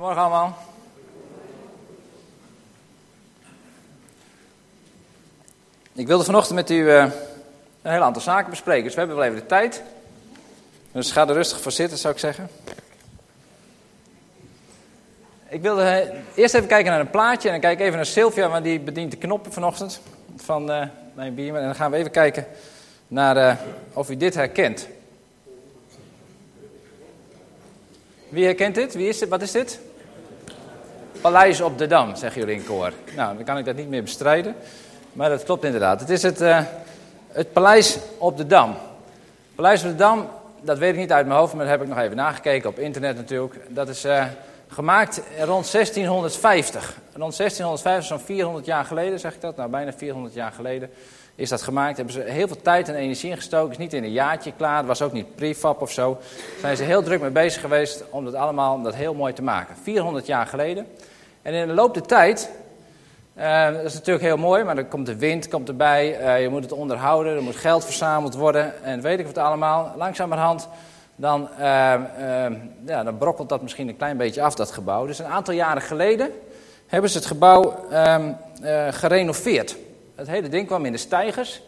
Morgen allemaal. Ik wilde vanochtend met u uh, een heel aantal zaken bespreken, dus we hebben wel even de tijd. Dus ga er rustig voor zitten, zou ik zeggen. Ik wilde uh, eerst even kijken naar een plaatje en dan kijk ik even naar Sylvia, want die bedient de knoppen vanochtend van uh, mijn bierman. En dan gaan we even kijken naar of u dit herkent. Wie herkent dit? Wie is dit? Wat is dit? Paleis op de Dam, zeggen jullie in koor. Nou, dan kan ik dat niet meer bestrijden. Maar dat klopt inderdaad. Het is het, uh, het Paleis op de Dam. Paleis op de Dam, dat weet ik niet uit mijn hoofd, maar dat heb ik nog even nagekeken op internet natuurlijk. Dat is uh, gemaakt rond 1650. Rond 1650, zo'n 400 jaar geleden, zeg ik dat? Nou, bijna 400 jaar geleden is dat gemaakt. Hebben ze heel veel tijd en energie ingestoken. Is niet in een jaartje klaar. Was ook niet prefab of zo. Zijn ze heel druk mee bezig geweest om dat allemaal om dat heel mooi te maken. 400 jaar geleden. En in de loop der tijd, uh, dat is natuurlijk heel mooi, maar dan komt de wind komt erbij. Uh, je moet het onderhouden, er moet geld verzameld worden. En weet ik wat allemaal. Langzamerhand dan, uh, ja, dan brokkelt dat misschien een klein beetje af, dat gebouw. Dus een aantal jaren geleden hebben ze het gebouw ehm, gerenoveerd. Het hele ding kwam in de stijgers.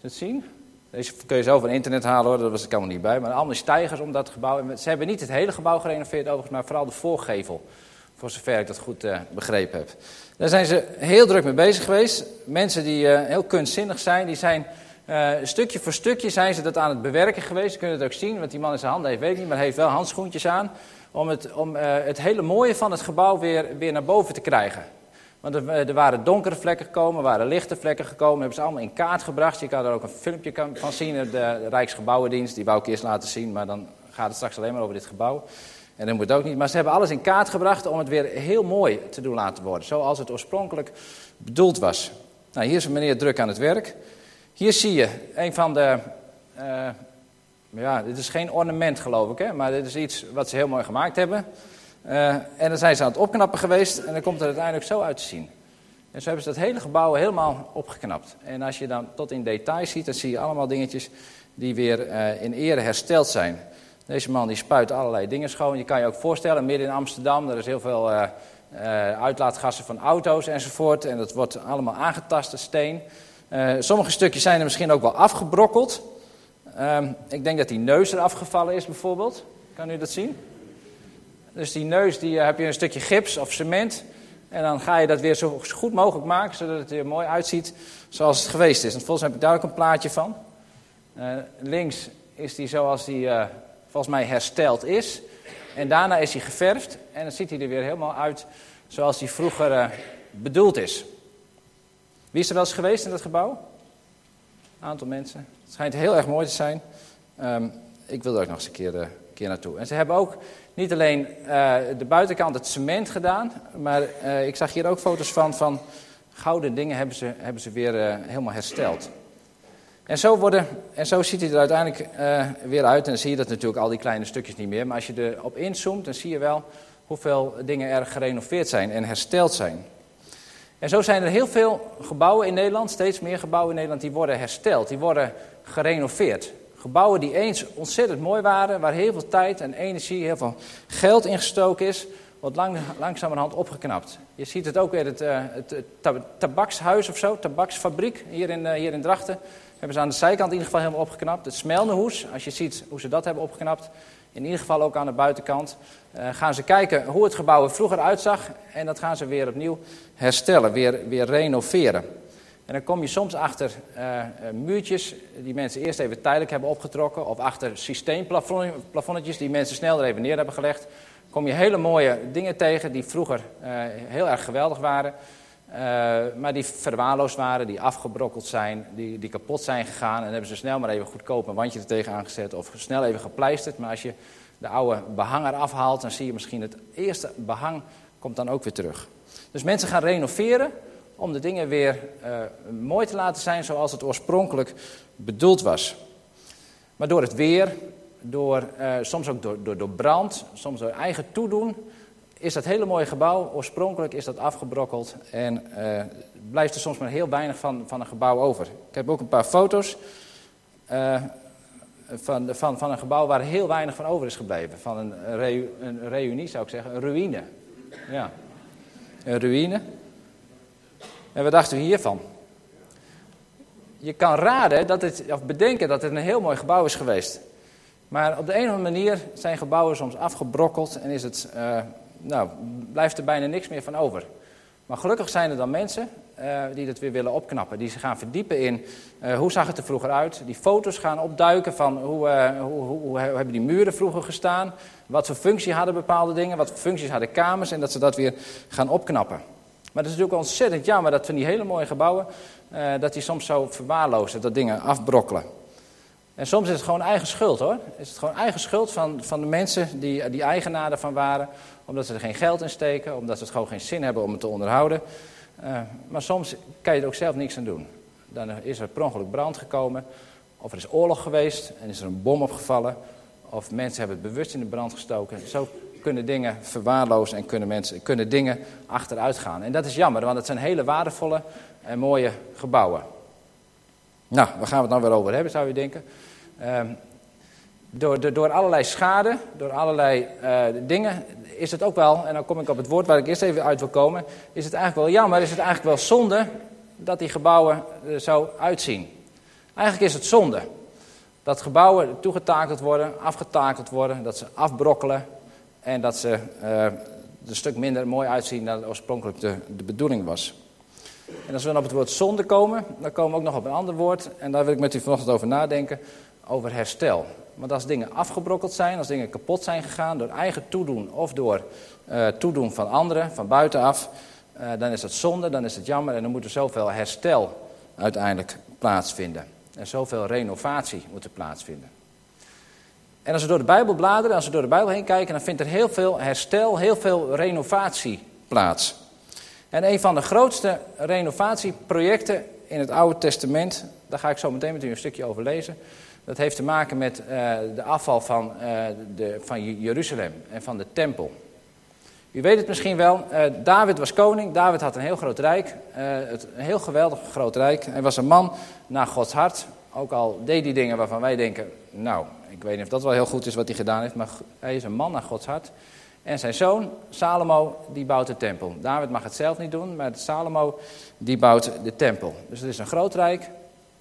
Dat zien? Deze kun je zo van internet halen hoor, dat was ik allemaal niet bij. Maar allemaal stijgers om dat gebouw. Ze hebben niet het hele gebouw gerenoveerd overigens, maar vooral de voorgevel. Voor zover ik dat goed uh, begrepen heb. Daar zijn ze heel druk mee bezig geweest. Mensen die uh, heel kunstzinnig zijn, die zijn uh, stukje voor stukje zijn ze dat aan het bewerken geweest. Je kunt het ook zien, want die man in zijn handen heeft, weet ik niet, maar hij heeft wel handschoentjes aan. Om het, om, het hele mooie van het gebouw weer, weer naar boven te krijgen. Want er, er, waren donkere vlekken gekomen, er waren lichte vlekken gekomen. Hebben ze allemaal in kaart gebracht. Je kan er ook een filmpje van zien. De Rijksgebouwendienst, die wou ik eerst laten zien. Maar dan gaat het straks alleen maar over dit gebouw. En dat moet ook niet. Maar ze hebben alles in kaart gebracht om het weer heel mooi te doen laten worden. Zoals het oorspronkelijk bedoeld was. Nou, hier is meneer druk aan het werk. Hier zie je een van de... Uh, ja, dit is geen ornament geloof ik, hè, maar dit is iets wat ze heel mooi gemaakt hebben. Uh, en dan zijn ze aan het opknappen geweest en dan komt het uiteindelijk zo uit te zien. En zo hebben ze dat hele gebouw helemaal opgeknapt. En als je dan tot in detail ziet, dan zie je allemaal dingetjes die weer uh, in ere hersteld zijn. Deze man die spuit allerlei dingen schoon. Je kan je ook voorstellen, midden in Amsterdam, er is heel veel uh, uitlaatgassen van auto's enzovoort. En dat wordt allemaal aangetast, de steen. sommige stukjes zijn er misschien ook wel afgebrokkeld. Ehm, ik denk dat die neus er afgevallen is bijvoorbeeld. Kan u dat zien? Dus die neus die, heb je een stukje gips of cement. En dan ga je dat weer zo goed mogelijk maken, zodat het er mooi uitziet zoals het geweest is. En volgens mij heb ik daar ook een plaatje van. Links is die zoals die volgens mij hersteld is. En daarna is hij geverfd en dan ziet hij er weer helemaal uit zoals hij vroeger bedoeld is. Wie is er wel eens geweest in dat gebouw? Een aantal mensen. Het schijnt heel erg mooi te zijn. Um, ik wil er ook nog eens een keer, naartoe. En ze hebben ook niet alleen uh, de buitenkant het cement gedaan, maar ik zag hier ook foto's van, van gouden dingen hebben ze, hebben ze weer helemaal hersteld. En zo, worden, en zo ziet hij er uiteindelijk weer uit. En dan zie je dat natuurlijk al die kleine stukjes niet meer. Maar als je erop inzoomt, dan zie je wel hoeveel dingen er gerenoveerd zijn en hersteld zijn. En zo zijn er heel veel gebouwen in Nederland, steeds meer gebouwen in Nederland, die worden hersteld, die worden gerenoveerd. Gebouwen die eens ontzettend mooi waren, waar heel veel tijd en energie, heel veel geld in gestoken is, wordt lang, langzamerhand opgeknapt. Je ziet het ook weer, het, uh, het, tabakshuis of zo, tabaksfabriek hier in, uh, hier in Drachten. Hebben ze aan de zijkant in ieder geval helemaal opgeknapt. Het Smelnehoes, als je ziet hoe ze dat hebben opgeknapt, in ieder geval ook aan de buitenkant. Uh, gaan ze kijken hoe het gebouw er vroeger uitzag en dat gaan ze weer opnieuw herstellen, weer, weer renoveren. En dan kom je soms achter uh, muurtjes die mensen eerst even tijdelijk hebben opgetrokken. Of achter systeemplafonnetjes die mensen snel er even neer hebben gelegd. Kom je hele mooie dingen tegen die vroeger heel erg geweldig waren. Uh, maar die verwaarloosd waren, die afgebrokkeld zijn, die, die kapot zijn gegaan. En hebben ze snel maar even goedkoop een wandje er tegenaan gezet of snel even gepleisterd. Maar als je de oude behanger afhaalt, dan zie je misschien het eerste behang komt dan ook weer terug. Dus mensen gaan renoveren om de dingen weer uh, mooi te laten zijn zoals het oorspronkelijk bedoeld was. Maar door het weer, door, uh, soms ook door, door, door brand, soms door eigen toedoen, is dat hele mooie gebouw, oorspronkelijk is dat afgebrokkeld en uh, blijft er soms maar heel weinig van, van een gebouw over. Ik heb ook een paar foto's. van, van, van een gebouw waar heel weinig van over is gebleven. Van een, een reunie zou ik zeggen, een ruïne. Ja, een ruïne. En wat dachten we hiervan? Je kan raden dat het, of bedenken dat het een heel mooi gebouw is geweest. Maar op de een of andere manier zijn gebouwen soms afgebrokkeld en is het, uh, nou, blijft er bijna niks meer van over. Maar gelukkig zijn er dan mensen uh, die dat weer willen opknappen. Die zich gaan verdiepen in uh, hoe zag het er vroeger uit. Die foto's gaan opduiken van hoe, uh, hoe, hoe, hoe, hebben die muren vroeger gestaan. Wat voor functie hadden bepaalde dingen. Wat voor functies hadden kamers. En dat ze dat weer gaan opknappen. Maar het is natuurlijk ontzettend jammer dat van die hele mooie gebouwen. dat die soms zo verwaarlozen. Dat dingen afbrokkelen. En soms is het gewoon eigen schuld hoor. Is het gewoon eigen schuld van, van de mensen die, die eigenaar ervan waren. Omdat ze er geen geld in steken. Omdat ze het gewoon geen zin hebben om het te onderhouden. Uh, maar soms kan je er ook zelf niks aan doen. Dan is er per ongeluk brand gekomen. Of er is oorlog geweest en is er een bom opgevallen. Of mensen hebben het bewust in de brand gestoken. Zo kunnen dingen verwaarlozen en kunnen, mensen, kunnen dingen achteruit gaan. En dat is jammer, want het zijn hele waardevolle en mooie gebouwen. Nou, waar gaan we het nou weer over hebben, zou je denken? Uh, door, door, allerlei schade, door allerlei uh, dingen, is het ook wel, en dan kom ik op het woord waar ik eerst even uit wil komen, is het eigenlijk wel jammer, is het eigenlijk wel zonde dat die gebouwen er zo uitzien. Eigenlijk is het zonde dat gebouwen toegetakeld worden, afgetakeld worden, dat ze afbrokkelen en dat ze uh, een stuk minder mooi uitzien dan oorspronkelijk de, de bedoeling was. En als we dan op het woord zonde komen, dan komen we ook nog op een ander woord. En daar wil ik met u vanochtend over nadenken, over herstel. Want als dingen afgebrokkeld zijn, als dingen kapot zijn gegaan door eigen toedoen of door uh, toedoen van anderen, van buitenaf, uh, dan is het zonde, dan is het jammer en dan moet er zoveel herstel uiteindelijk plaatsvinden. En zoveel renovatie moet er plaatsvinden. En als we door de Bijbel bladeren, als we door de Bijbel heen kijken, dan vindt er heel veel herstel, heel veel renovatie plaats. En een van de grootste renovatieprojecten in het Oude Testament, daar ga ik zo meteen met u een stukje over lezen. Dat heeft te maken met uh, de afval van, uh, de, van Jeruzalem en van de tempel. U weet het misschien wel, uh, David was koning, David had een heel groot rijk, een heel geweldig groot rijk. Hij was een man naar Gods hart, ook al deed hij dingen waarvan wij denken, nou, ik weet niet of dat wel heel goed is wat hij gedaan heeft, maar hij is een man naar Gods hart. En zijn zoon, Salomo, die bouwt de tempel. David mag het zelf niet doen, maar Salomo, die bouwt de tempel. Dus het is een groot rijk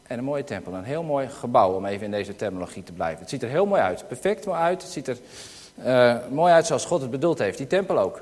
en een mooie tempel. Een heel mooi gebouw, om even in deze terminologie te blijven. Het ziet er heel mooi uit, perfect mooi uit. Het ziet er uh, mooi uit zoals God het bedoeld heeft, die tempel ook.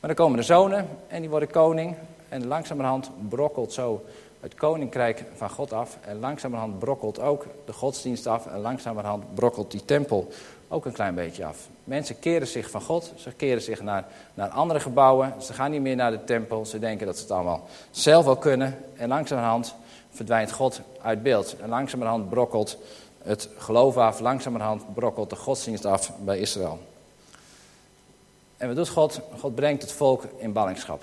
Maar dan komen de zonen en die worden koning. En langzamerhand brokkelt zo het koninkrijk van God af. En langzamerhand brokkelt ook de godsdienst af. En langzamerhand brokkelt die tempel ook een klein beetje af. Mensen keren zich van God, ze keren zich naar, naar andere gebouwen, ze gaan niet meer naar de tempel, ze denken dat ze het allemaal zelf wel kunnen. En langzamerhand verdwijnt God uit beeld. En langzamerhand brokkelt het geloof af, langzamerhand brokkelt de godsdienst af bij Israël. En wat doet God? God brengt het volk in ballingschap.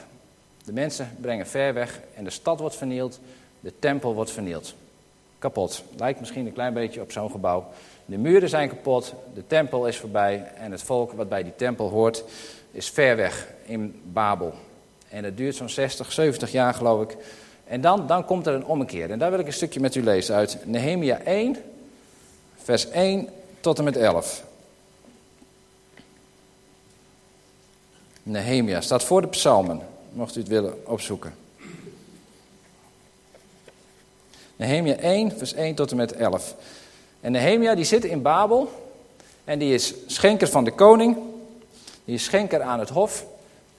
De mensen brengen ver weg en de stad wordt vernield, de tempel wordt vernield. Kapot. Lijkt misschien een klein beetje op zo'n gebouw. De muren zijn kapot, de tempel is voorbij en het volk wat bij die tempel hoort is ver weg in Babel. En het duurt zo'n 60, 70 jaar geloof ik. En dan, dan komt er een ommekeer. En daar wil ik een stukje met u lezen uit Nehemia 1, vers 1 tot en met 11. Nehemia staat voor de psalmen, mocht u het willen opzoeken. Nehemia 1, vers 1 tot en met 11. En Nehemia die zit in Babel en die is schenker van de koning. Die is schenker aan het hof.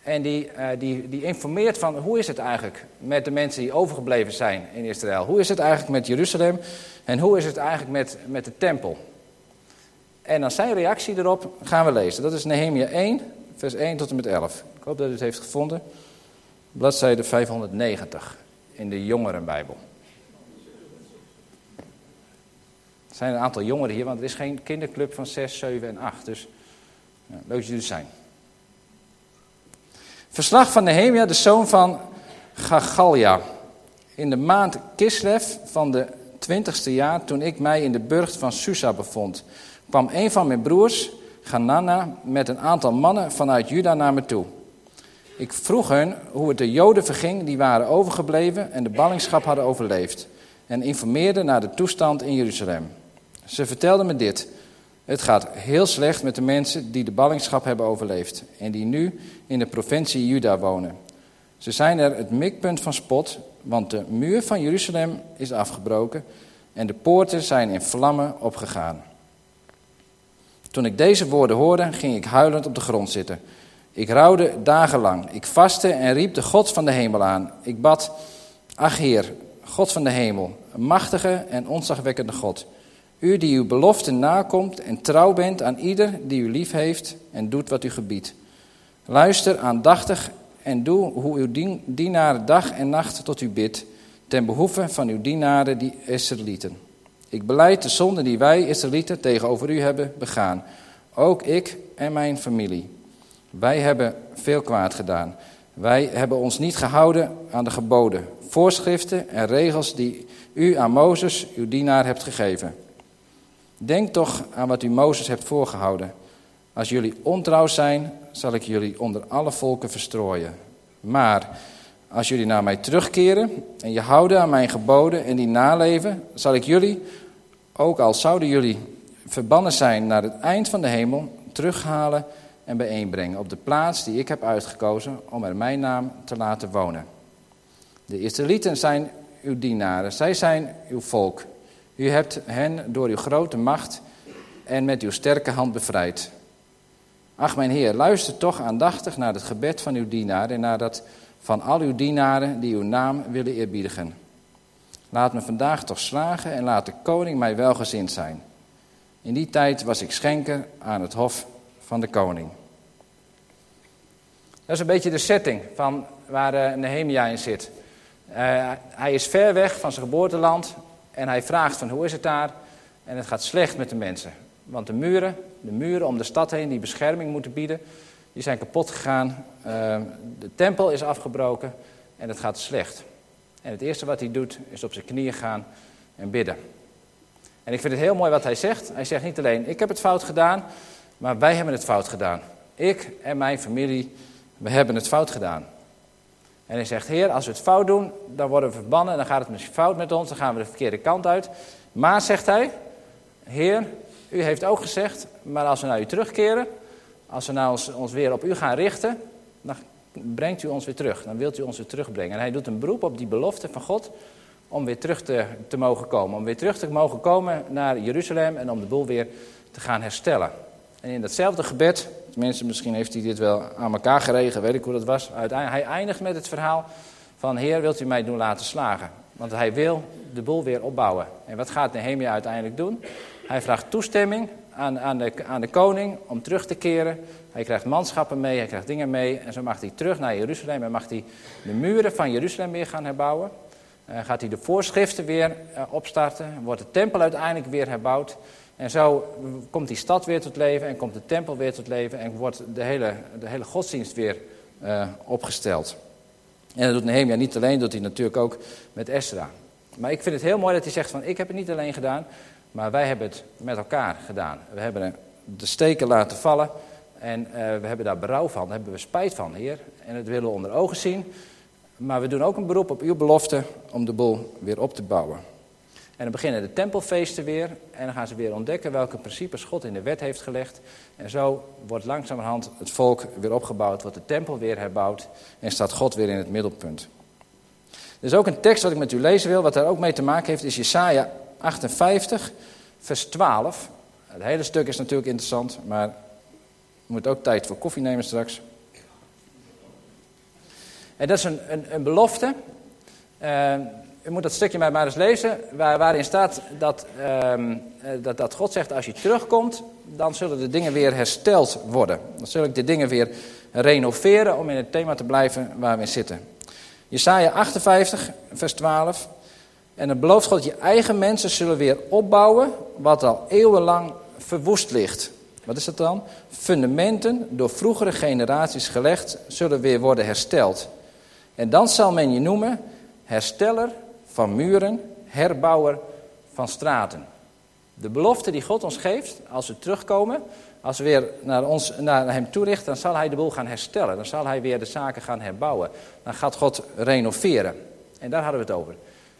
En die, uh, die, die informeert van hoe is het eigenlijk met de mensen die overgebleven zijn in Israël. Hoe is het eigenlijk met Jeruzalem en hoe is het eigenlijk met, met de tempel. En dan zijn reactie erop gaan we lezen. Dat is Nehemia 1, vers 1 tot en met 11. Ik hoop dat u het heeft gevonden. Bladzijde 590 in de Jongerenbijbel. Er zijn een aantal jongeren hier, want er is geen kinderclub van 6, 7 en 8. Dus ja, leuk dat jullie er zijn. Verslag van Nehemia, de zoon van Gagalja. In de maand Kislev van de twintigste jaar, toen ik mij in de burcht van Susa bevond, kwam een van mijn broers, Ganana, met een aantal mannen vanuit Juda naar me toe. Ik vroeg hen hoe het de Joden verging die waren overgebleven en de ballingschap hadden overleefd, en informeerde naar de toestand in Jeruzalem. Ze vertelden me dit. Het gaat heel slecht met de mensen die de ballingschap hebben overleefd en die nu in de provincie Juda wonen. Ze zijn er het mikpunt van spot, want de muur van Jeruzalem is afgebroken en de poorten zijn in vlammen opgegaan. Toen ik deze woorden hoorde, ging ik huilend op de grond zitten. Ik rouwde dagenlang. Ik vastte en riep de God van de hemel aan. Ik bad, ach Heer, God van de hemel, machtige en ontzagwekkende God. U die uw belofte nakomt en trouw bent aan ieder die u lief heeft en doet wat u gebiedt. Luister aandachtig en doe hoe uw dienaren dag en nacht tot u bidt, ten behoeve van uw dienaren die Israëlieten. Ik beleid de zonde die wij Israëlieten tegenover u hebben begaan, ook ik en mijn familie. Wij hebben veel kwaad gedaan. Wij hebben ons niet gehouden aan de geboden, voorschriften en regels die u aan Mozes, uw dienaar, hebt gegeven. Denk toch aan wat u Mozes hebt voorgehouden. Als jullie ontrouw zijn, zal ik jullie onder alle volken verstrooien. Maar als jullie naar mij terugkeren en je houden aan mijn geboden en die naleven, zal ik jullie, ook al zouden jullie verbannen zijn naar het eind van de hemel, terughalen en bijeenbrengen op de plaats die ik heb uitgekozen om er mijn naam te laten wonen. De Israëlieten zijn uw dienaren, zij zijn uw volk. U hebt hen door uw grote macht en met uw sterke hand bevrijd. Ach, mijn Heer, luister toch aandachtig naar het gebed van uw dienaar en naar dat van al uw dienaren die uw naam willen eerbiedigen. Laat me vandaag toch slagen en laat de koning mij welgezind zijn. In die tijd was ik schenker aan het hof van de koning. Dat is een beetje de setting van waar uh, Nehemia in zit. Uh, hij is ver weg van zijn geboorteland en hij vraagt van hoe is het daar? En het gaat slecht met de mensen. Want de muren, de muren om de stad heen die bescherming moeten bieden, die zijn kapot gegaan. Uh, de tempel is afgebroken en het gaat slecht. En het eerste wat hij doet is op zijn knieën gaan en bidden. En ik vind het heel mooi wat hij zegt. Hij zegt niet alleen ik heb het fout gedaan, maar wij hebben het fout gedaan. Ik en mijn familie, we hebben het fout gedaan. En hij zegt, heer, als we het fout doen, dan worden we verbannen, dan gaat het misschien fout met ons, dan gaan we de verkeerde kant uit. Maar, zegt hij, heer, u heeft ook gezegd, maar als we naar u terugkeren, als we nou ons, ons weer op u gaan richten, dan brengt u ons weer terug. Dan wilt u ons weer terugbrengen. En hij doet een beroep op die belofte van God om weer terug te, te mogen komen. Om weer terug te mogen komen naar Jeruzalem en om de boel weer te gaan herstellen. En in datzelfde gebed, tenminste misschien heeft hij dit wel aan elkaar geregen, weet ik hoe dat was. Hij eindigt met het verhaal van Heer, wilt u mij doen laten slagen? Want hij wil de boel weer opbouwen. En wat gaat Nehemia uiteindelijk doen? Hij vraagt toestemming aan, aan, de, aan de koning om terug te keren. Hij krijgt manschappen mee, hij krijgt dingen mee. En zo mag hij terug naar Jeruzalem en mag hij de muren van Jeruzalem weer gaan herbouwen. Uh, gaat hij de voorschriften weer uh, opstarten. Wordt de tempel uiteindelijk weer herbouwd. En zo komt die stad weer tot leven en komt de tempel weer tot leven en wordt de hele, de hele godsdienst weer uh, opgesteld. En dat doet Nehemia niet alleen, doet hij natuurlijk ook met Esra. Maar ik vind het heel mooi dat hij zegt van ik heb het niet alleen gedaan, maar wij hebben het met elkaar gedaan. We hebben de steken laten vallen en uh, we hebben daar berouw van, daar hebben we spijt van, Heer. En dat willen we onder ogen zien. Maar we doen ook een beroep op uw belofte om de boel weer op te bouwen. En dan beginnen de tempelfeesten weer. En dan gaan ze weer ontdekken welke principes God in de wet heeft gelegd. En zo wordt langzamerhand het volk weer opgebouwd, wordt de tempel weer herbouwd. En staat God weer in het middelpunt. Er is ook een tekst wat ik met u lezen wil, wat daar ook mee te maken heeft, is Jesaja 58, vers 12. Het hele stuk is natuurlijk interessant, maar we moeten ook tijd voor koffie nemen straks. En dat is een, een, een belofte. Uh, u moet dat stukje maar, maar eens lezen, waar, waarin staat dat, um, dat, dat God zegt, als je terugkomt, dan zullen de dingen weer hersteld worden. Dan zul ik de dingen weer renoveren om in het thema te blijven waar we in zitten. Jesaja 58, vers 12. En dan belooft God, je eigen mensen zullen weer opbouwen wat al eeuwenlang verwoest ligt. Wat is dat dan? Fundamenten, door vroegere generaties gelegd, zullen weer worden hersteld. En dan zal men je noemen hersteller van muren, herbouwer van straten. De belofte die God ons geeft, als we terugkomen, als we weer naar, ons, naar hem toerichten, dan zal hij de boel gaan herstellen. Dan zal hij weer de zaken gaan herbouwen. Dan gaat God renoveren. En daar hadden we het over.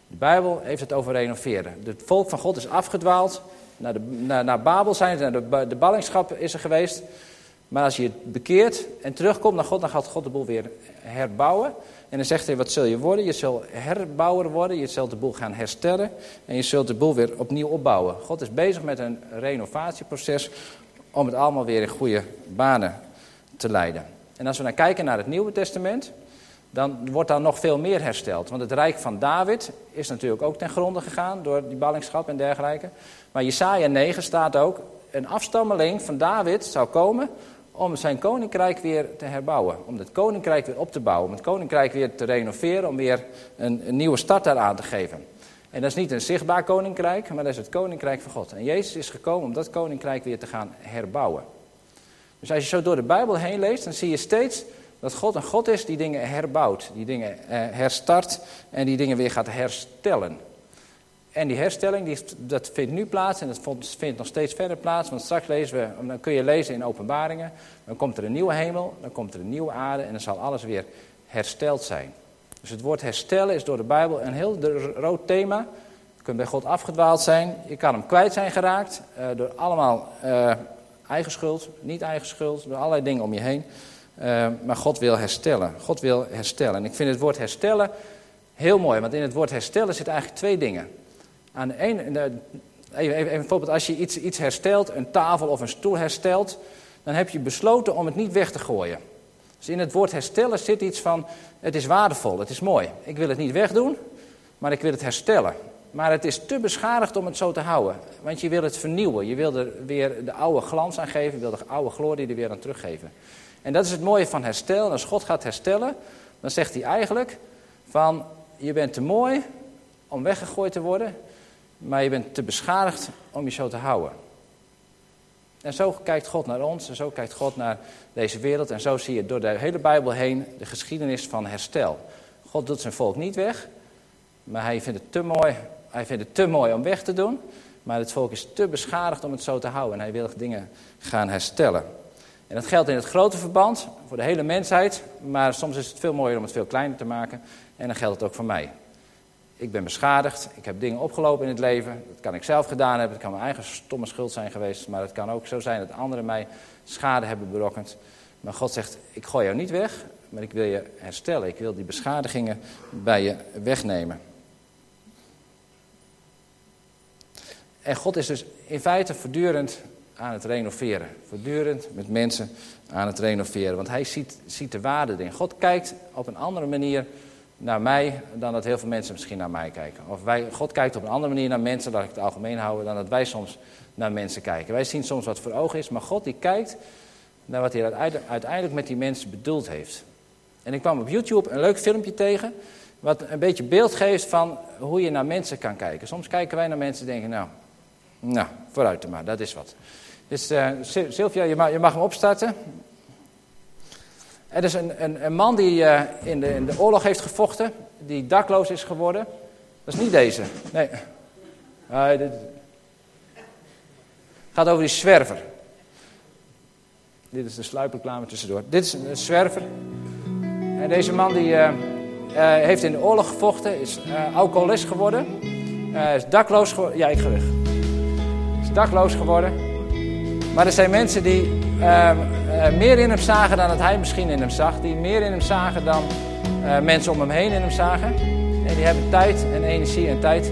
De Bijbel heeft het over renoveren. Het volk van God is afgedwaald naar, de, naar, naar Babel zijn, naar de, de ballingschap is er geweest. Maar als je het bekeert en terugkomt naar God, dan gaat God de boel weer herbouwen. En dan zegt hij, wat zul je worden? Je zult herbouwer worden, je zult de boel gaan herstellen en je zult de boel weer opnieuw opbouwen. God is bezig met een renovatieproces om het allemaal weer in goede banen te leiden. En als we dan kijken naar het Nieuwe Testament, dan wordt daar nog veel meer hersteld. Want het rijk van David is natuurlijk ook ten gronde gegaan door die ballingschap en dergelijke. Maar Jesaja 9 staat ook, een afstammeling van David zou komen om zijn koninkrijk weer te herbouwen. Om het koninkrijk weer op te bouwen. Om het koninkrijk weer te renoveren. Om weer een, een nieuwe start daar aan te geven. En dat is niet een zichtbaar koninkrijk, maar dat is het koninkrijk van God. En Jezus is gekomen om dat koninkrijk weer te gaan herbouwen. Dus als je zo door de Bijbel heen leest, dan zie je steeds dat God een God is die dingen herbouwt, die dingen eh, herstart en die dingen weer gaat herstellen. En die herstelling, die, dat vindt nu plaats en dat vindt nog steeds verder plaats. Want straks lezen we, dan kun je lezen in openbaringen. Dan komt er een nieuwe hemel, dan komt er een nieuwe aarde en dan zal alles weer hersteld zijn. Dus het woord herstellen is door de Bijbel een heel rood thema. Je kunt bij God afgedwaald zijn, je kan hem kwijt zijn geraakt. Uh, door allemaal uh, eigen schuld, niet eigen schuld, door allerlei dingen om je heen. Uh, maar God wil herstellen. God wil herstellen. En ik vind het woord herstellen heel mooi, want in het woord herstellen zitten eigenlijk twee dingen. Aan de even, even, bijvoorbeeld als je iets, iets herstelt, een tafel of een stoel herstelt, dan heb je besloten om het niet weg te gooien. Dus in het woord herstellen zit iets van, het is waardevol, het is mooi. Ik wil het niet wegdoen, maar ik wil het herstellen. Maar het is te beschadigd om het zo te houden. Want je wil het vernieuwen. Je wil er weer de oude glans aan geven. Je wil de oude glorie er weer aan teruggeven. En dat is het mooie van herstel. als God gaat herstellen, dan zegt hij eigenlijk van... Je bent te mooi om weggegooid te worden. Maar je bent te beschadigd om je zo te houden. En zo kijkt God naar ons. En zo kijkt God naar deze wereld. En zo zie je door de hele Bijbel heen de geschiedenis van herstel. God doet zijn volk niet weg. Maar hij vindt het te mooi hij vindt het te mooi om weg te doen, maar het volk is te beschadigd om het zo te houden. En hij wil dingen gaan herstellen. En dat geldt in het grote verband, voor de hele mensheid, maar soms is het veel mooier om het veel kleiner te maken. En dan geldt het ook voor mij. Ik ben beschadigd, ik heb dingen opgelopen in het leven. Dat kan ik zelf gedaan hebben, het kan mijn eigen stomme schuld zijn geweest. Maar het kan ook zo zijn dat anderen mij schade hebben berokkend. Maar God zegt, ik gooi jou niet weg, maar ik wil je herstellen. Ik wil die beschadigingen bij je wegnemen. En God is dus in feite voortdurend aan het renoveren. Voortdurend met mensen aan het renoveren. Want hij ziet, ziet de waarde erin. God kijkt op een andere manier naar mij dan dat heel veel mensen misschien naar mij kijken. Of wij, God kijkt op een andere manier naar mensen, laat ik het algemeen houden, dan dat wij soms naar mensen kijken. Wij zien soms wat voor ogen is, maar God die kijkt naar wat hij uiteindelijk met die mensen bedoeld heeft. En ik kwam op YouTube een leuk filmpje tegen, wat een beetje beeld geeft van hoe je naar mensen kan kijken. Soms kijken wij naar mensen en denken, nou, nou, vooruit maar, dat is wat. Dus uh, Sylvia, je mag, je mag hem opstarten. Er is een, een, een man die uh, in, de, in de oorlog heeft gevochten, die dakloos is geworden. Dat is niet deze. Nee. Dit gaat over die zwerver. Dit is de sluipreclame tussendoor. Dit is een zwerver. En deze man die uh, heeft in de oorlog gevochten, is alcoholist geworden. is dakloos geworden. Ja, ik ga weg dakloos geworden. Maar er zijn mensen die meer in hem zagen dan dat hij misschien in hem zag. Die meer in hem zagen dan uh, mensen om hem heen in hem zagen. En die hebben tijd en energie en tijd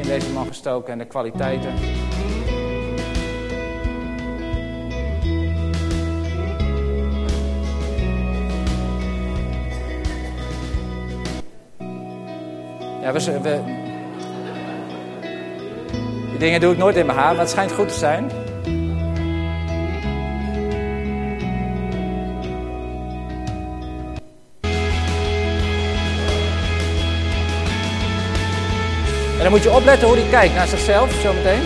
in deze man gestoken en de kwaliteiten. Ja, we, we, die dingen doe ik nooit in mijn haar, maar het schijnt goed te zijn. Dan moet je opletten hoe hij kijkt naar zichzelf zometeen.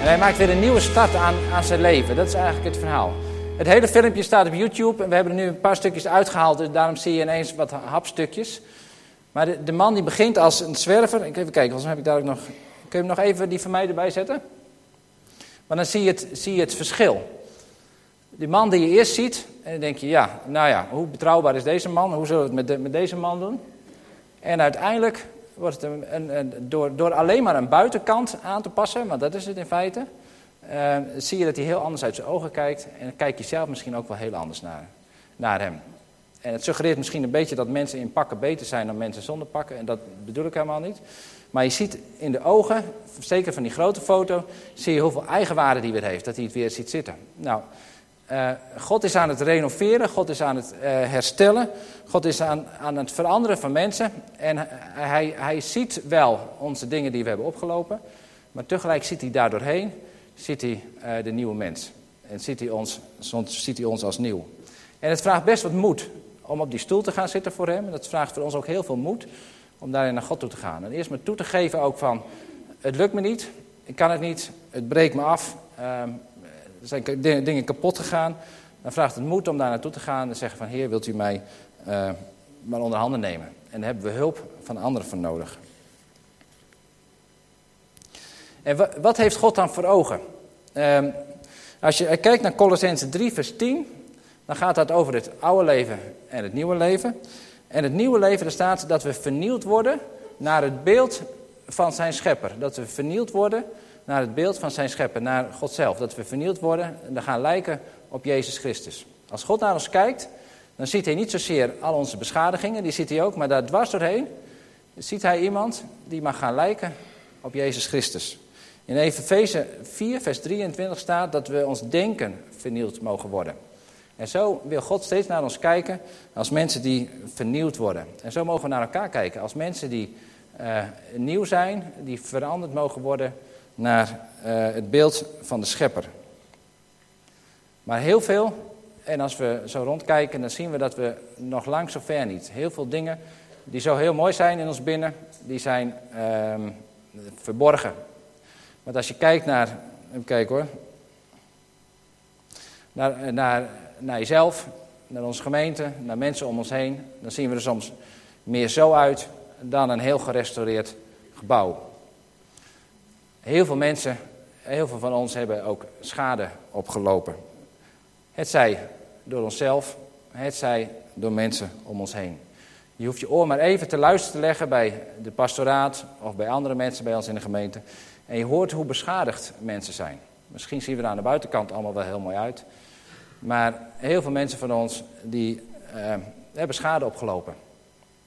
hij maakt weer een nieuwe start aan, aan zijn leven. Dat is eigenlijk het verhaal. Het hele filmpje staat op YouTube en we hebben er nu een paar stukjes uitgehaald, dus daarom zie je ineens wat hapstukjes. Maar de, man die begint als een zwerver, ik even kijken, volgens heb ik daar ook nog, kun je hem nog even die van mij erbij zetten? Maar dan zie je het, zie je het verschil. Die man die je eerst ziet, en dan denk je, ja, nou ja, hoe betrouwbaar is deze man? Hoe zullen we het met, met deze man doen? En uiteindelijk wordt het een, door, door alleen maar een buitenkant aan te passen, maar dat is het in feite, uh, zie je dat hij heel anders uit zijn ogen kijkt. En dan kijk je zelf misschien ook wel heel anders naar, naar hem. En het suggereert misschien een beetje dat mensen in pakken beter zijn dan mensen zonder pakken. En dat bedoel ik helemaal niet. Maar je ziet in de ogen, zeker van die grote foto, zie je hoeveel eigenwaarde die weer heeft. Dat hij het weer ziet zitten. Nou, uh, God is aan het renoveren, God is aan het uh, herstellen, God is aan, aan het veranderen van mensen. En hij, hij ziet wel onze dingen die we hebben opgelopen, maar tegelijk ziet hij daardoorheen, ziet hij uh, de nieuwe mens. En ziet hij, ons, soms ziet hij ons als nieuw. En het vraagt best wat moed om op die stoel te gaan zitten voor hem. En dat vraagt voor ons ook heel veel moed om daarin naar God toe te gaan. En eerst maar toe te geven ook van, het lukt me niet, ik kan het niet, het breekt me af. Ehm, er zijn dingen kapot gegaan. Dan vraagt het moed om daar naartoe te gaan en zeggen van Heer, wilt u mij uh, maar onder handen nemen? En daar hebben we hulp van anderen voor nodig. En wat heeft God dan voor ogen? Uh, als je kijkt naar Colossense 3 vers 10, dan gaat dat over het oude leven en het nieuwe leven. En het nieuwe leven, er staat dat we vernieuwd worden naar het beeld van zijn schepper. Dat we vernieuwd worden naar het beeld van zijn schepper, naar God zelf. Dat we vernieuwd worden en gaan lijken op Jezus Christus. Als God naar ons kijkt, dan ziet hij niet zozeer al onze beschadigingen, die ziet hij ook, maar daar dwars doorheen ziet hij iemand die mag gaan lijken op Jezus Christus. In Efeze 4, vers 23 staat dat we ons denken vernieuwd mogen worden. En zo wil God steeds naar ons kijken als mensen die vernieuwd worden. En zo mogen we naar elkaar kijken als mensen die uh, nieuw zijn, die veranderd mogen worden naar uh, het beeld van de schepper. Maar heel veel, en als we zo rondkijken, dan zien we dat we nog lang zo ver niet. Heel veel dingen die zo heel mooi zijn in ons binnen, die zijn uh, verborgen. Want als je kijkt naar, even kijken hoor, naar, naar, naar jezelf, naar onze gemeente, naar mensen om ons heen, dan zien we er soms meer zo uit dan een heel gerestaureerd gebouw. Heel veel mensen, heel veel van ons hebben ook schade opgelopen. Het zij door onszelf, het zij door mensen om ons heen. Je hoeft je oor maar even te luisteren te leggen bij de pastoraat of bij andere mensen bij ons in de gemeente. En je hoort hoe beschadigd mensen zijn. Misschien zien we er aan de buitenkant allemaal wel heel mooi uit. Maar heel veel mensen van ons die uh, hebben schade opgelopen.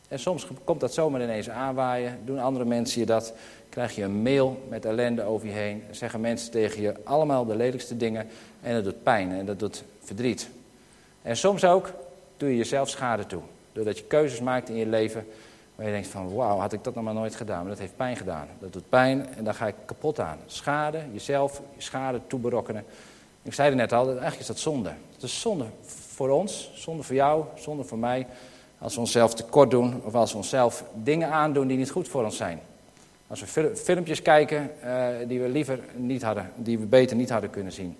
En soms komt dat zomaar ineens aanwaaien. Doen andere mensen je dat krijg je een mail met ellende over je heen. Zeggen mensen tegen je allemaal de lelijkste dingen. En dat doet pijn en dat doet verdriet. En soms ook doe je jezelf schade toe. Doordat je keuzes maakt in je leven waar je denkt van wauw, had ik dat nog maar nooit gedaan. Maar dat heeft pijn gedaan. Dat doet pijn en daar ga ik kapot aan. Schade, jezelf, je schade toeberokkenen. Ik zei er net al, eigenlijk is dat zonde. Het is zonde voor ons, zonde voor jou, zonde voor mij. Als we onszelf tekort doen of als we onszelf dingen aandoen die niet goed voor ons zijn. Als we filmpjes kijken uh, die we liever niet hadden, die we beter niet hadden kunnen zien.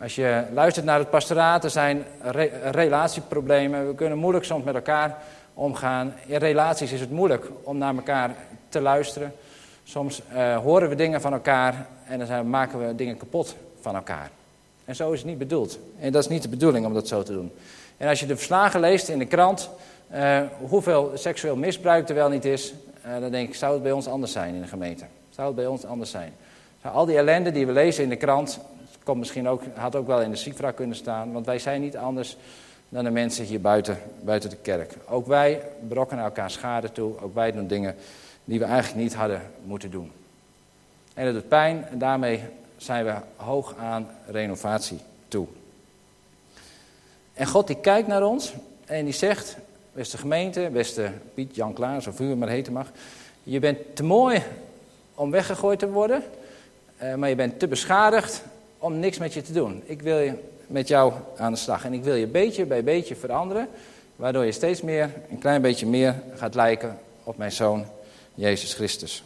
Als je luistert naar het pastoraat, er zijn re relatieproblemen. We kunnen moeilijk soms met elkaar omgaan. In relaties is het moeilijk om naar elkaar te luisteren. Soms uh, horen we dingen van elkaar en dan maken we dingen kapot van elkaar. En zo is het niet bedoeld. En dat is niet de bedoeling om dat zo te doen. En als je de verslagen leest in de krant, uh, hoeveel seksueel misbruik er wel niet is, uh, dan denk ik, zou het bij ons anders zijn in de gemeente? Zou het bij ons anders zijn? Zou al die ellende die we lezen in de krant, komt misschien ook, had ook wel in de Sifra kunnen staan, want wij zijn niet anders dan de mensen hier buiten, buiten de kerk. Ook wij berokkenen elkaar schade toe, ook wij doen dingen die we eigenlijk niet hadden moeten doen. En dat doet pijn en daarmee zijn we hoog aan renovatie toe. En God die kijkt naar ons en die zegt, beste gemeente, beste Piet, Jan Klaas of het maar heten mag. Je bent te mooi om weggegooid te worden, uh, maar je bent te beschadigd om niks met je te doen. Ik wil je met jou aan de slag en ik wil je beetje bij beetje veranderen, waardoor je steeds meer, een klein beetje meer gaat lijken op mijn zoon Jezus Christus.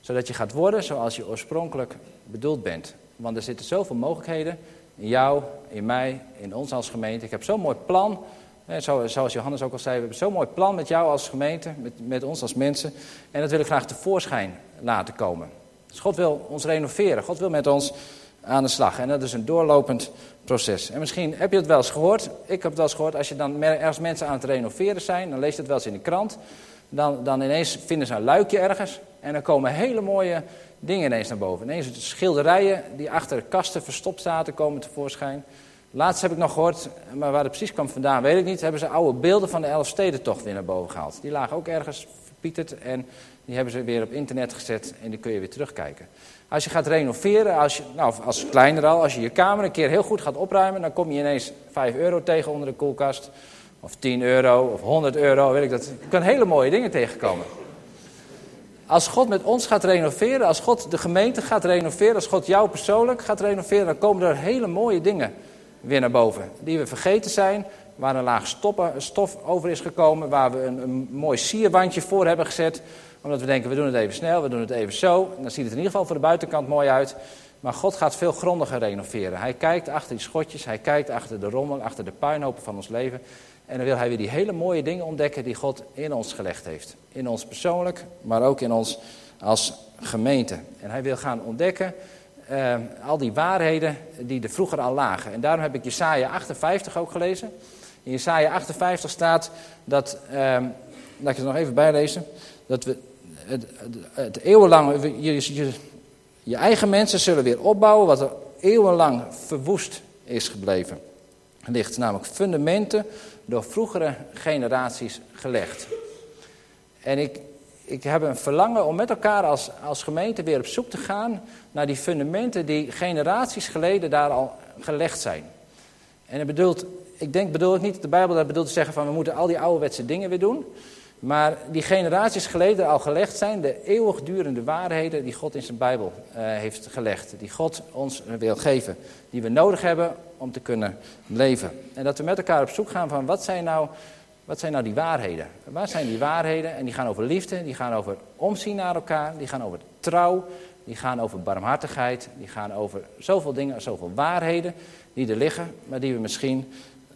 Zodat je gaat worden zoals je oorspronkelijk bedoeld bent. Want er zitten zoveel mogelijkheden in jou, in mij, in ons als gemeente. Ik heb zo'n mooi plan. Zoals Johannes ook al zei, we hebben zo'n mooi plan met jou als gemeente, met, met ons als mensen. En dat wil ik graag tevoorschijn laten komen. Dus God wil ons renoveren. God wil met ons aan de slag. En dat is een doorlopend proces. En misschien heb je het wel eens gehoord. Ik heb het wel eens gehoord. Als je dan ergens mensen aan het renoveren zijn, dan lees je het wel eens in de krant. Dan, dan ineens vinden ze een luikje ergens. En dan komen hele mooie dingen ineens naar boven. Ineens schilderijen die achter kasten verstopt zaten komen tevoorschijn. Laatst heb ik nog gehoord, maar waar het precies kwam vandaan weet ik niet, hebben ze oude beelden van de Elfstedentocht weer naar boven gehaald. Die lagen ook ergens verpieterd en die hebben ze weer op internet gezet en die kun je weer terugkijken. Als je gaat renoveren, als, je, nou, als kleiner al, als je je kamer een keer heel goed gaat opruimen, dan kom je ineens 5 euro tegen onder de koelkast. Of 10 euro, of 100 euro, weet ik dat. Je kan hele mooie dingen tegenkomen. Als God met ons gaat renoveren, als God de gemeente gaat renoveren, als God jou persoonlijk gaat renoveren, dan komen er hele mooie dingen weer naar boven. Die we vergeten zijn, waar een laag stof over is gekomen, waar we een, een mooi sierwandje voor hebben gezet. Omdat we denken, we doen het even snel, we doen het even zo. dan ziet het in ieder geval voor de buitenkant mooi uit. Maar God gaat veel grondiger renoveren. Hij kijkt achter die schotjes, hij kijkt achter de rommel, achter de puinhopen van ons leven. En dan wil hij weer die hele mooie dingen ontdekken die God in ons gelegd heeft. In ons persoonlijk, maar ook in ons als gemeente. En hij wil gaan ontdekken uh, al die waarheden die er vroeger al lagen. En daarom heb ik Jesaja 58 ook gelezen. In Jesaja 58 staat dat, uh, laat ik het nog even bijlezen, dat we het, eeuwenlang, je, je, eigen mensen zullen weer opbouwen wat er eeuwenlang verwoest is gebleven. Ligt namelijk fundamenten door vroegere generaties gelegd. En ik, ik heb een verlangen om met elkaar als, als gemeente weer op zoek te gaan naar die fundamenten die generaties geleden daar al gelegd zijn. En het bedoelt, ik denk, bedoel ik niet dat de Bijbel dat bedoelt te zeggen van we moeten al die ouderwetse dingen weer doen. Maar die generaties geleden al gelegd zijn, de eeuwigdurende waarheden die God in zijn Bijbel uh, heeft gelegd. Die God ons wil geven. Die we nodig hebben om te kunnen leven. En dat we met elkaar op zoek gaan van wat zijn nou, wat zijn nou die waarheden? Waar zijn die waarheden? En die gaan over liefde, die gaan over omzien naar elkaar, die gaan over trouw, die gaan over barmhartigheid, die gaan over zoveel dingen, zoveel waarheden die er liggen, maar die we misschien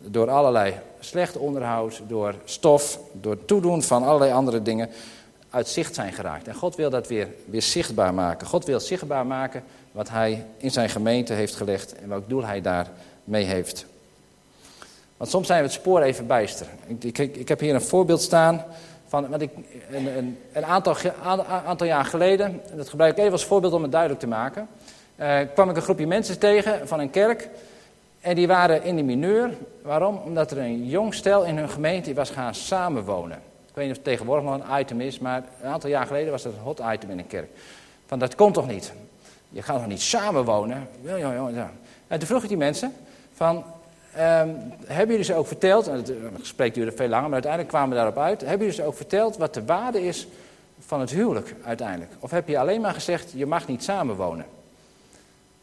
door allerlei slecht onderhoud, door stof, door toedoen van allerlei andere dingen uit zicht zijn geraakt. En God wil dat weer, weer zichtbaar maken. God wil zichtbaar maken wat hij in zijn gemeente heeft gelegd en welk doel hij daar mee heeft. Want soms zijn we het spoor even bijster. Ik, ik, heb hier een voorbeeld staan van want ik, een, een, een aantal, aantal jaar geleden, dat gebruik ik even als voorbeeld om het duidelijk te maken, uh, kwam ik een groepje mensen tegen van een kerk en die waren in de mineur. Waarom? Omdat er een jong stel in hun gemeente was gaan samenwonen. Ik weet niet of het tegenwoordig nog een item is, maar een aantal jaar geleden was dat een hot item in een kerk. Van dat komt toch niet? Je gaat toch niet samenwonen? Ja. En toen vroeg ik die mensen van, um, hebben jullie ze ook verteld, en het gesprek duurde veel langer, maar uiteindelijk kwamen we daarop uit. Hebben jullie ze ook verteld wat de waarde is van het huwelijk uiteindelijk? Of heb je alleen maar gezegd, je mag niet samenwonen?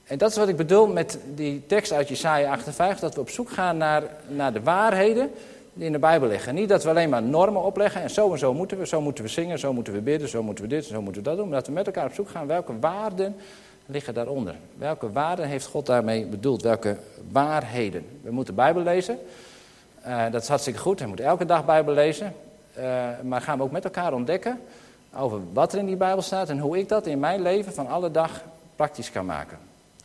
En dat is wat ik bedoel met die tekst uit Jesaja 58, dat we op zoek gaan naar, naar de waarheden die in de Bijbel liggen. Niet dat we alleen maar normen opleggen en zo en zo moeten we, zo moeten we zingen, zo moeten we bidden, zo moeten we dit, zo moeten we dat doen. Maar dat we met elkaar op zoek gaan welke waarden liggen daaronder. Welke waarden heeft God daarmee bedoeld? Welke waarheden? We moeten de Bijbel lezen. Uh, dat is hartstikke goed. We moeten elke dag Bijbel lezen. Uh, maar gaan we ook met elkaar ontdekken over wat er in die Bijbel staat en hoe ik dat in mijn leven van alle dag praktisch kan maken.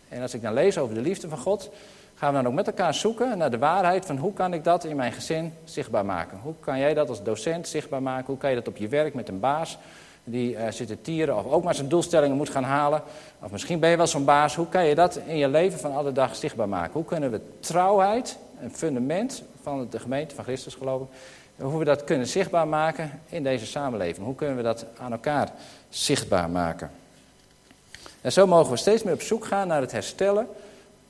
En als ik dan lees over de liefde van God, gaan we dan ook met elkaar zoeken naar de waarheid van hoe kan ik dat in mijn gezin zichtbaar maken? Hoe kan jij dat als docent zichtbaar maken? Hoe kan je dat op je werk met een baas die uh, zit te tieren of ook maar zijn doelstellingen moet gaan halen? Of misschien ben je wel zo'n baas. Hoe kan je dat in je leven van alle dag zichtbaar maken? Hoe kunnen we trouwheid, een fundament van de gemeente van Christus geloven, hoe we dat kunnen zichtbaar maken in deze samenleving? Hoe kunnen we dat aan elkaar zichtbaar maken? En zo mogen we steeds meer op zoek gaan naar het herstellen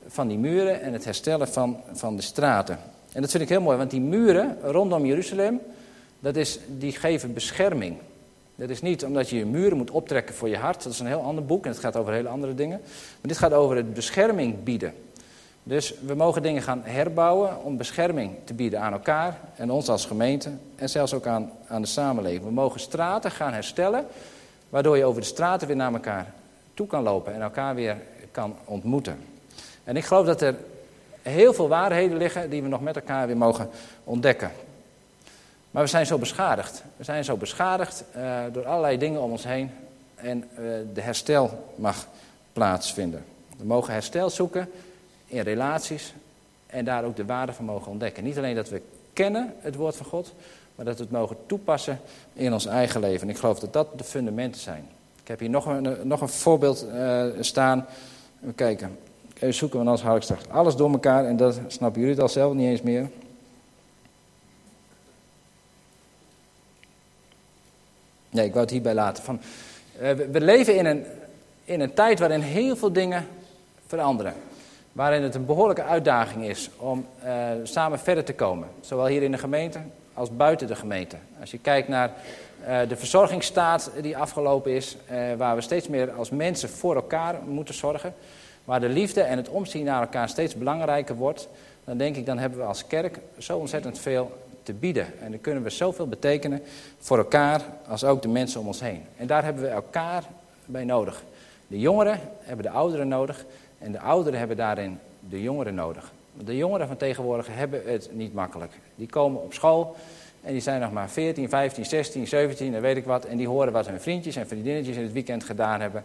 van die muren en het herstellen van, van de straten. En dat vind ik heel mooi, want die muren rondom Jeruzalem, dat is, die geven bescherming. Dat is niet omdat je je muren moet optrekken voor je hart, dat is een heel ander boek en het gaat over hele andere dingen. Maar dit gaat over het bescherming bieden. Dus we mogen dingen gaan herbouwen om bescherming te bieden aan elkaar en ons als gemeente en zelfs ook aan, aan de samenleving. We mogen straten gaan herstellen, waardoor je over de straten weer naar elkaar toe kan lopen en elkaar weer kan ontmoeten. En ik geloof dat er heel veel waarheden liggen die we nog met elkaar weer mogen ontdekken. Maar we zijn zo beschadigd. We zijn zo beschadigd uh, door allerlei dingen om ons heen. En uh, de herstel mag plaatsvinden. We mogen herstel zoeken in relaties en daar ook de waarde van mogen ontdekken. Niet alleen dat we kennen het woord van God, maar dat we het mogen toepassen in ons eigen leven. En ik geloof dat dat de fundamenten zijn. Ik heb hier nog een, nog een voorbeeld uh, staan. Even kijken. Even zoeken, want anders hou ik straks alles door elkaar. En dat snappen jullie het al zelf niet eens meer. Nee, ik wou het hierbij laten. Van, uh, we leven in een, in een tijd waarin heel veel dingen veranderen. Waarin het een behoorlijke uitdaging is om samen verder te komen. Zowel hier in de gemeente als buiten de gemeente. Als je kijkt naar uh, de verzorgingsstaat die afgelopen is, uh, waar we steeds meer als mensen voor elkaar moeten zorgen. Waar de liefde en het omzien naar elkaar steeds belangrijker wordt. Dan denk ik, dan hebben we als kerk zo ontzettend veel te bieden. En dan kunnen we zoveel betekenen voor elkaar als ook de mensen om ons heen. En daar hebben we elkaar bij nodig. De jongeren hebben de ouderen nodig en de ouderen hebben daarin de jongeren nodig. De jongeren van tegenwoordig hebben het niet makkelijk. Die komen op school en die zijn nog maar 14, 15, 16, 17 en weet ik wat. En die horen wat hun vriendjes en vriendinnetjes in het weekend gedaan hebben.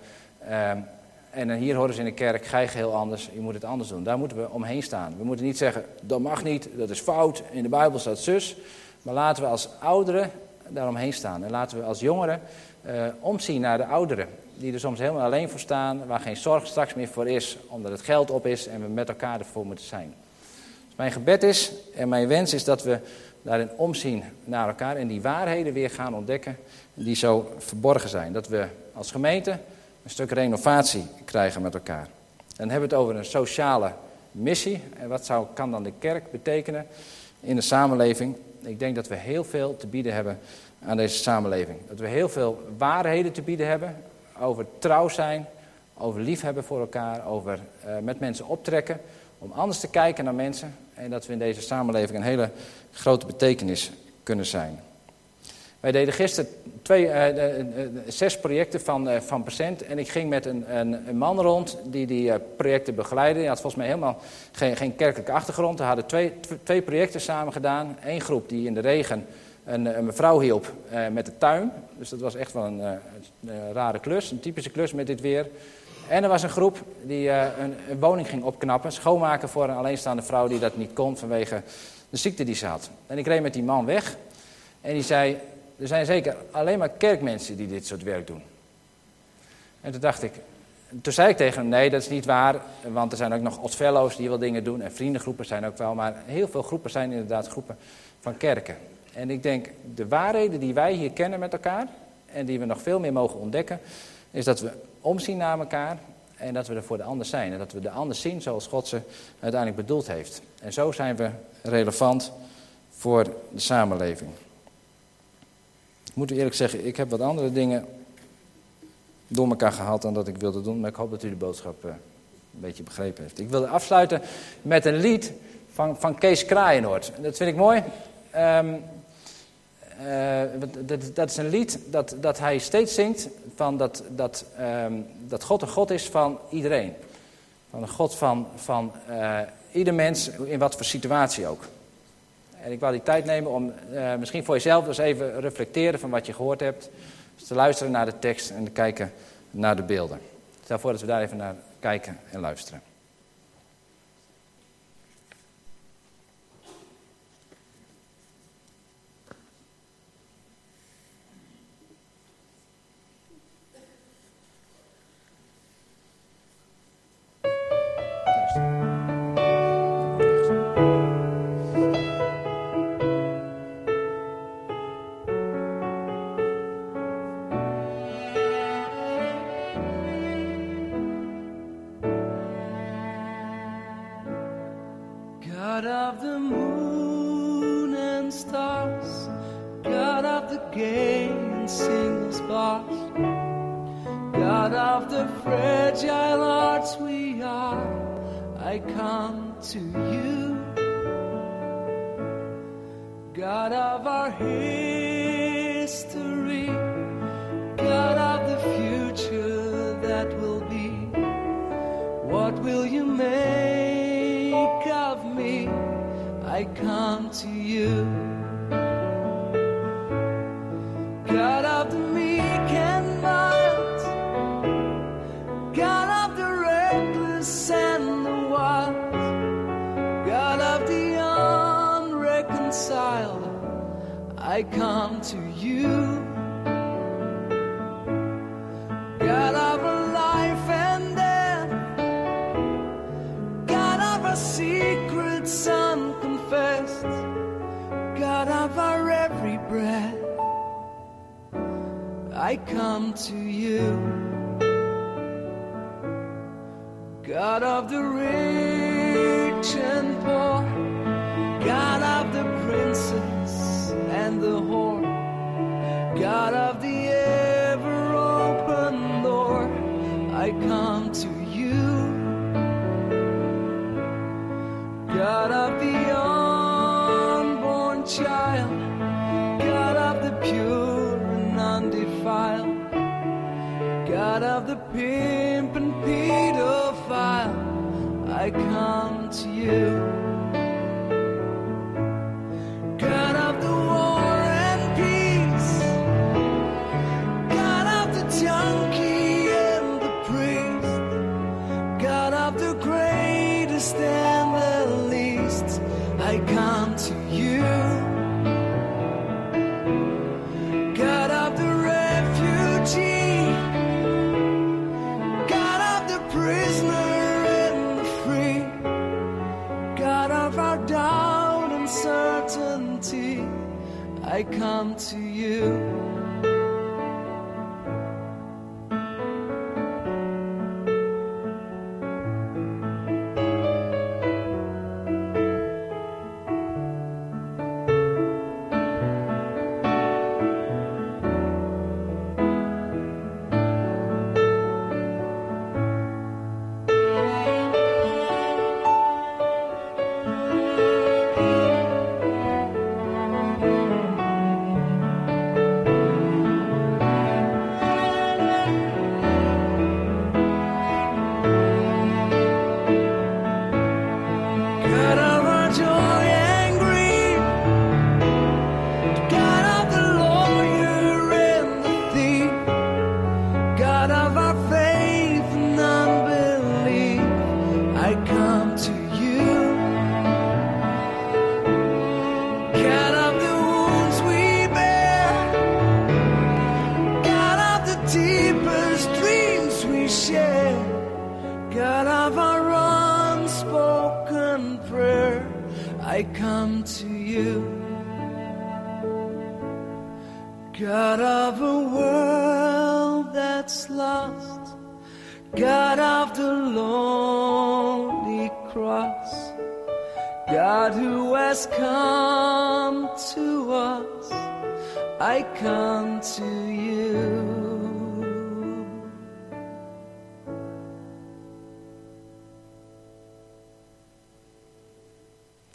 Um, en hier horen ze in de kerk, ga je heel anders, je moet het anders doen. Daar moeten we omheen staan. We moeten niet zeggen, dat mag niet, dat is fout, in de Bijbel staat zus. Maar laten we als ouderen daaromheen staan. En laten we als jongeren uh, omzien naar de ouderen. Die er soms helemaal alleen voor staan, waar geen zorg straks meer voor is, omdat het geld op is en we met elkaar ervoor moeten zijn. Mijn gebed is en mijn wens is dat we daarin omzien naar elkaar en die waarheden weer gaan ontdekken die zo verborgen zijn. Dat we als gemeente een stuk renovatie krijgen met elkaar. Dan hebben we het over een sociale missie. En wat zou, kan dan de kerk betekenen in de samenleving? Ik denk dat we heel veel te bieden hebben aan deze samenleving. Dat we heel veel waarheden te bieden hebben over trouw zijn, over liefhebben voor elkaar, over uh, met mensen optrekken, om anders te kijken naar mensen en dat we in deze samenleving een hele grote betekenis kunnen zijn. Wij deden gisteren twee, uh, zes projecten van, uh, van Percent. En ik ging met een, een, man rond die die projecten begeleidde. Hij had volgens mij helemaal geen, geen kerkelijke achtergrond. We hadden twee, twee projecten samen gedaan. Eén groep die in de regen een, een mevrouw hielp met de tuin. Dus dat was echt wel een, een, rare klus, een typische klus met dit weer. En er was een groep die een, een woning ging opknappen. Schoonmaken voor een alleenstaande vrouw die dat niet kon vanwege de ziekte die ze had. En ik reed met die man weg. En die zei, er zijn zeker alleen maar kerkmensen die dit soort werk doen. En toen dacht ik, toen zei ik tegen hem, nee, dat is niet waar, want er zijn ook nog Otfello's die wel dingen doen en vriendengroepen zijn ook wel, maar heel veel groepen zijn inderdaad groepen van kerken. En ik denk, de waarheden die wij hier kennen met elkaar en die we nog veel meer mogen ontdekken, is dat we omzien naar elkaar en dat we er voor de ander zijn. En dat we de ander zien zoals God ze uiteindelijk bedoeld heeft. En zo zijn we relevant voor de samenleving. Ik moet u eerlijk zeggen, ik heb wat andere dingen door elkaar gehaald dan dat ik wilde doen. Maar ik hoop dat u de boodschap uh, een beetje begrepen heeft. Ik wilde afsluiten met een lied van, van Kees Kraaienoord. Dat vind ik mooi. Um, uh, dat, dat, is een lied dat, dat hij steeds zingt. Van dat, dat, um, dat God een God is van iedereen. Van een God van, van uh, ieder mens, in wat voor situatie ook. En ik wil die tijd nemen om uh, misschien voor jezelf eens even reflecteren van wat je gehoord hebt. Dus te luisteren naar de tekst en te kijken naar de beelden. Stel voor dat we daar even naar kijken en luisteren. the game and singles bars. God of the fragile hearts we are, I come to you. God of our history, God of the future that will be, what will you make of me? I come to you. I come to you. God of life and death, God of our secrets unconfessed, God of our every breath, I come to you. God of the rich and poor, God of the God of the ever open door, I come to you. God of the unborn child, God of the pure and undefiled, God of the pimp and pedophile, I come to you.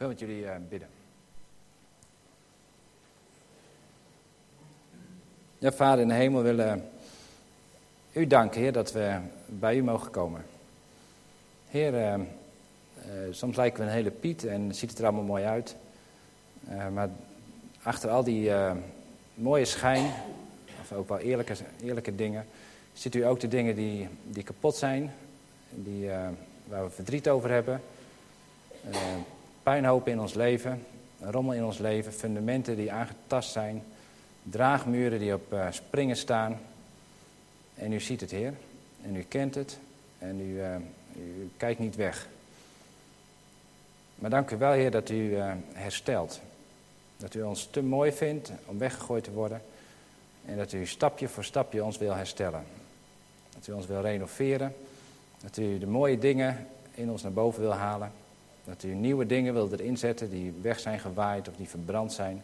Met jullie eh, bidden. Ja, Vader in de hemel, willen u danken, Heer, dat we bij u mogen komen. Heer, eh, eh, soms lijken we een hele Piet en ziet het er allemaal mooi uit. Eh, maar achter al die eh, mooie schijn, of ook wel eerlijke, eerlijke dingen, ziet u ook de dingen die, die kapot zijn, die, eh, waar we verdriet over hebben. Puinhopen in ons leven, rommel in ons leven, fundamenten die aangetast zijn, draagmuren die op eh, springen staan. En u ziet het, Heer, en u kent het, en u, eh, u kijkt niet weg. Maar dank u wel, Heer, dat u eh, herstelt. Dat u ons te mooi vindt om weggegooid te worden. En dat u stapje voor stapje ons wil herstellen. Dat u ons wil renoveren. Dat u de mooie dingen in ons naar boven wil halen. Dat u nieuwe dingen wil erin zetten die weg zijn gewaaid of die verbrand zijn.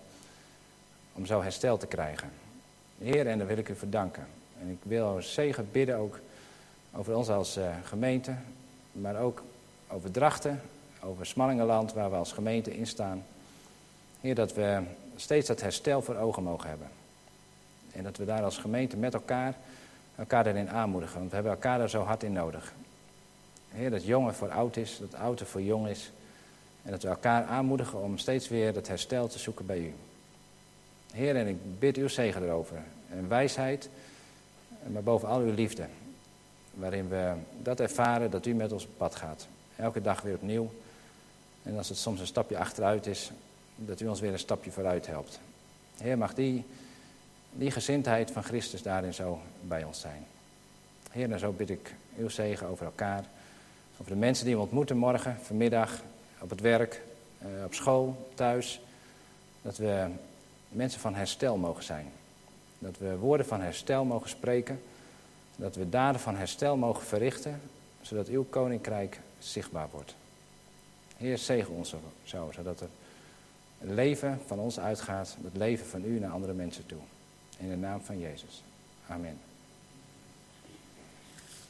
Om zo herstel te krijgen. Heer, en daar wil ik u voor danken. En ik wil zegen bidden ook over ons als eh, gemeente. Maar ook over Drachten, over Smallingenland, waar we als gemeente in staan. Heer, dat we steeds dat herstel voor ogen mogen hebben. En dat we daar als gemeente met elkaar elkaar daarin aanmoedigen. Want we hebben elkaar daar zo hard in nodig. Heer, dat jongen voor oud is, dat oude voor jong is. En dat we elkaar aanmoedigen om steeds weer dat herstel te zoeken bij u. Heer, en ik bid uw zegen erover. En wijsheid, maar bovenal uw liefde. Waarin we dat ervaren dat u met ons op pad gaat. Elke dag weer opnieuw. En als het soms een stapje achteruit is, dat u ons weer een stapje vooruit helpt. Heer, mag die, die gezindheid van Christus daarin zo bij ons zijn. Heer, en zo bid ik uw zegen over elkaar. Over de mensen die we ontmoeten morgen, vanmiddag, op het werk, eh, op school, thuis. Dat we mensen van herstel mogen zijn. Dat we woorden van herstel mogen spreken. Dat we daden van herstel mogen verrichten, zodat uw koninkrijk zichtbaar wordt. Heer, zegen ons zo, zodat er het leven van ons uitgaat, het leven van u naar andere mensen toe. In de naam van Jezus. Amen.